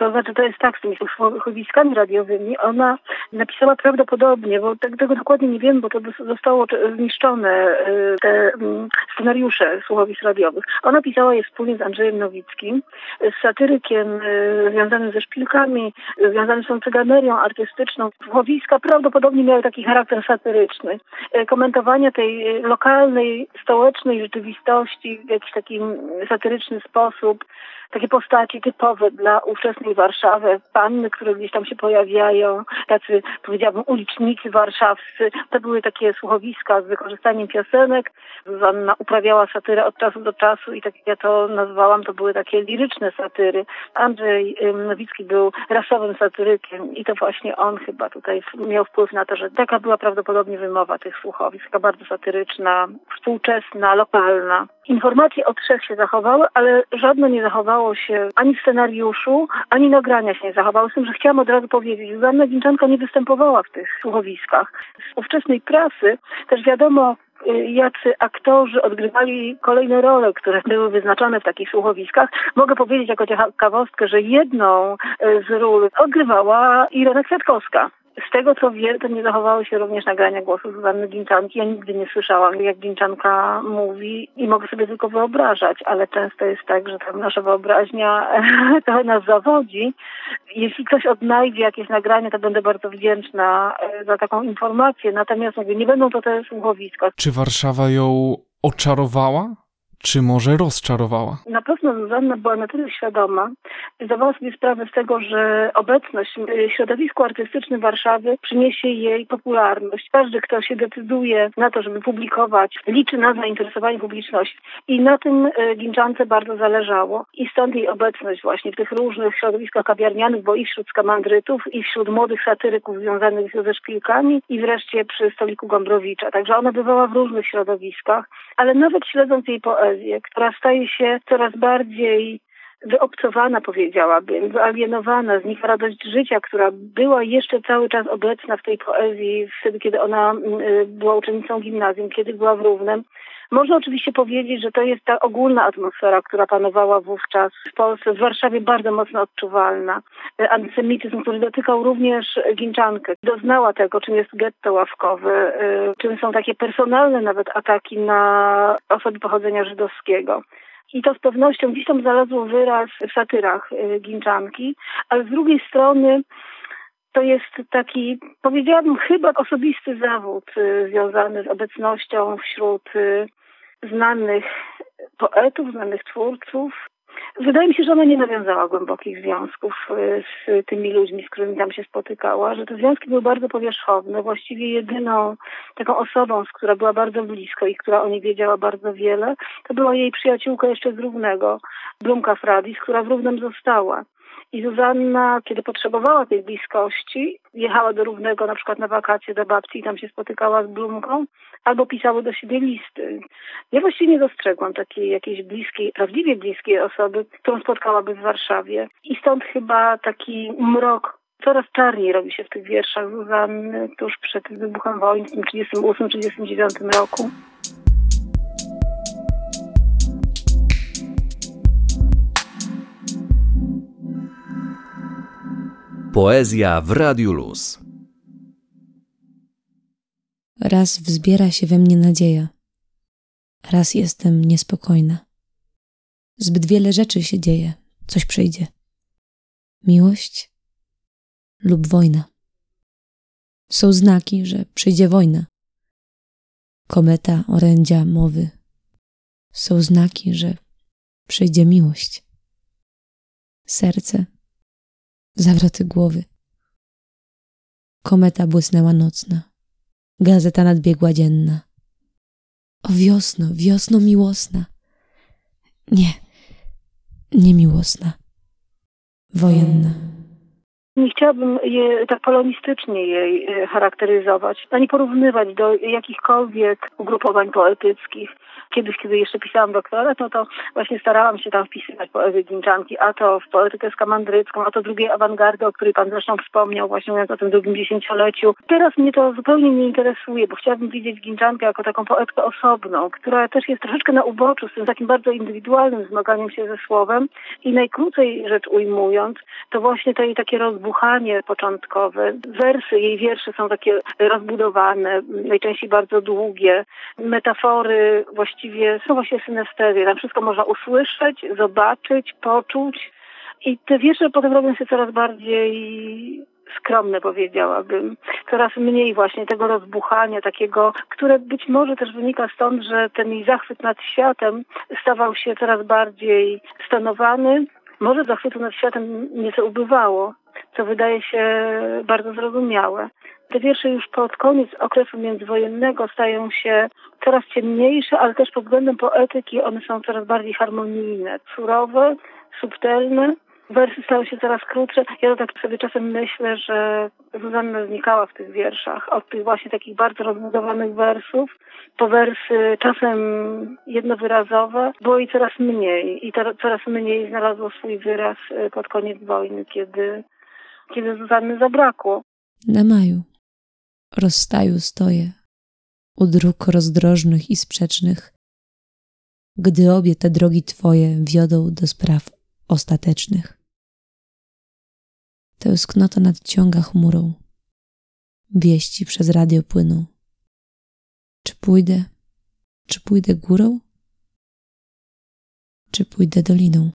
To znaczy, to jest tak z tymi słuchowiskami radiowymi. Ona napisała prawdopodobnie, bo tak tego dokładnie nie wiem, bo to zostało zniszczone, y, te mm, scenariusze słuchowisk radiowych. Ona pisała je wspólnie z Andrzejem Nowickim, z satyrykiem y, związanym ze szpilkami, związanym z tą cyganerią artystyczną. Słuchowiska prawdopodobnie miały taki charakter satyryczny. Y, komentowanie tej lokalnej, stołecznej rzeczywistości w jakiś taki satyryczny sposób takie postaci typowe dla ówczesnej Warszawy, panny, które gdzieś tam się pojawiają, tacy powiedziałabym ulicznicy warszawscy. To były takie słuchowiska z wykorzystaniem piosenek. Zuzanna uprawiała satyrę od czasu do czasu i tak jak ja to nazwałam, to były takie liryczne satyry. Andrzej Nowicki był rasowym satyrykiem i to właśnie on chyba tutaj miał wpływ na to, że taka była prawdopodobnie wymowa tych słuchowisk, taka bardzo satyryczna, współczesna, lokalna. Informacje o trzech się zachowały, ale żadne nie zachowało się ani w scenariuszu, ani nagrania się nie zachowały. Z tym, że chciałam od razu powiedzieć, że Anna Ginczanka nie występowała w tych słuchowiskach. Z ówczesnej prasy też wiadomo, y, jacy aktorzy odgrywali kolejne role, które były wyznaczone w takich słuchowiskach. Mogę powiedzieć jako ciekawostkę, że jedną y, z ról odgrywała Irena Kwiatkowska. Z tego co wiem, to nie zachowały się również nagrania głosu Zuzanny Ginczanki. Ja nigdy nie słyszałam, jak Ginczanka mówi i mogę sobie tylko wyobrażać, ale często jest tak, że tam nasza wyobraźnia trochę nas zawodzi. Jeśli ktoś odnajdzie jakieś nagranie, to będę bardzo wdzięczna e, za taką informację. Natomiast mówię, nie będą to te słuchowiska. Czy Warszawa ją oczarowała? Czy może rozczarowała? Na pewno Zuzanna była na tyle świadoma i zdawała sobie sprawę z tego, że obecność w środowisku artystycznym Warszawy przyniesie jej popularność. Każdy, kto się decyduje na to, żeby publikować, liczy na zainteresowanie publiczności. I na tym e, Ginczance bardzo zależało. I stąd jej obecność właśnie w tych różnych środowiskach kawiarnianych, bo i wśród skamandrytów, i wśród młodych satyryków związanych ze szpilkami, i wreszcie przy stoliku Gombrowicza. Także ona bywała w różnych środowiskach, ale nawet śledząc jej poezję, poezję, która staje się coraz bardziej wyobcowana, powiedziałabym, wyalienowana, znika radość życia, która była jeszcze cały czas obecna w tej poezji wtedy, kiedy ona mm, y, była uczennicą gimnazjum, kiedy była w Równem. Można oczywiście powiedzieć, że to jest ta ogólna atmosfera, która panowała wówczas w Polsce, w Warszawie bardzo mocno odczuwalna. Antysemityzm, który dotykał również Ginczankę. Doznała tego, czym jest getto ławkowy, y, czym są takie personalne nawet ataki na osoby pochodzenia żydowskiego. I to z pewnością gdzieś tam znalazło wyraz w satyrach y, Ginczanki, ale z drugiej strony to jest taki, powiedziałabym, chyba osobisty zawód y, związany z obecnością wśród znanych poetów, znanych twórców, Wydaje mi się, że ona nie nawiązała głębokich związków y, z tymi ludźmi, z którymi tam się spotykała, że te związki były bardzo powierzchowne. Właściwie jedyną taką osobą, z która była bardzo blisko i która o niej wiedziała bardzo wiele, to była jej przyjaciółka jeszcze z Równego, Blumka Fradis, która w Równem została. I Zuzanna, kiedy potrzebowała tej bliskości, jechała do Równego na przykład na wakacje do babci i tam się spotykała z Blumką, albo pisały do siebie listy. Ja właściwie nie dostrzegłam takiej jakiejś bliskiej, prawdziwie bliskiej osoby, którą spotkałaby w Warszawie. I stąd chyba taki mrok coraz czarniej robi się w tych wierszach Zuzanny tuż przed wybuchem wojny w tym 1938-1939 roku. Poezja w Radiu Luz. Raz wzbiera się we mnie nadzieja, raz jestem niespokojna. Zbyt wiele rzeczy się dzieje, coś przyjdzie. Miłość lub wojna. Są znaki, że przyjdzie wojna. Kometa, orędzia, mowy. Są znaki, że przyjdzie miłość. Serce zawroty głowy. Kometa błysnęła nocna, gazeta nadbiegła dzienna. O wiosno, wiosno miłosna. Nie, nie miłosna, wojenna. Nie chciałabym je tak polonistycznie jej e, charakteryzować, a nie porównywać do jakichkolwiek ugrupowań poetyckich. Kiedyś, kiedy jeszcze pisałam doktorat, no to właśnie starałam się tam wpisywać poezję Ginczanki, a to w poetykę skamandrycką, a to drugiej awangardy, o której pan zresztą wspomniał, właśnie mówiąc o tym drugim dziesięcioleciu. Teraz mnie to zupełnie nie interesuje, bo chciałabym widzieć Ginczankę jako taką poetkę osobną, która też jest troszeczkę na uboczu z tym takim bardzo indywidualnym zmaganiem się ze słowem i najkrócej rzecz ujmując, to właśnie to jej takie rozbuchanie początkowe. Wersy jej wierszy są takie rozbudowane, najczęściej bardzo długie. Metafory właściwie są właśnie synestezy. Tam wszystko można usłyszeć, zobaczyć, poczuć. I te wiersze potem robią się coraz bardziej skromne powiedziałabym. Coraz mniej właśnie tego rozbuchania takiego, które być może też wynika stąd, że ten jej zachwyt nad światem stawał się coraz bardziej stonowany. Może zachwytu nad światem nieco ubywało, co wydaje się bardzo zrozumiałe. Te wiersze już pod koniec okresu międzywojennego stają się coraz ciemniejsze, ale też pod względem poetyki one są coraz bardziej harmonijne, surowe, subtelne, wersy stały się coraz krótsze. Ja tak sobie czasem myślę, że Zuzanna znikała w tych wierszach. Od tych właśnie takich bardzo rozbudowanych wersów po wersy czasem jednowyrazowe było i coraz mniej. I to, coraz mniej znalazło swój wyraz y, pod koniec wojny, kiedy, kiedy Zuzanny zabrakło. Na maju rozstaju stoję u dróg rozdrożnych i sprzecznych, gdy obie te drogi Twoje wiodą do spraw ostatecznych. Tęsknota nadciąga chmurą. Wieści przez radio płyną. Czy pójdę, czy pójdę górą, czy pójdę doliną?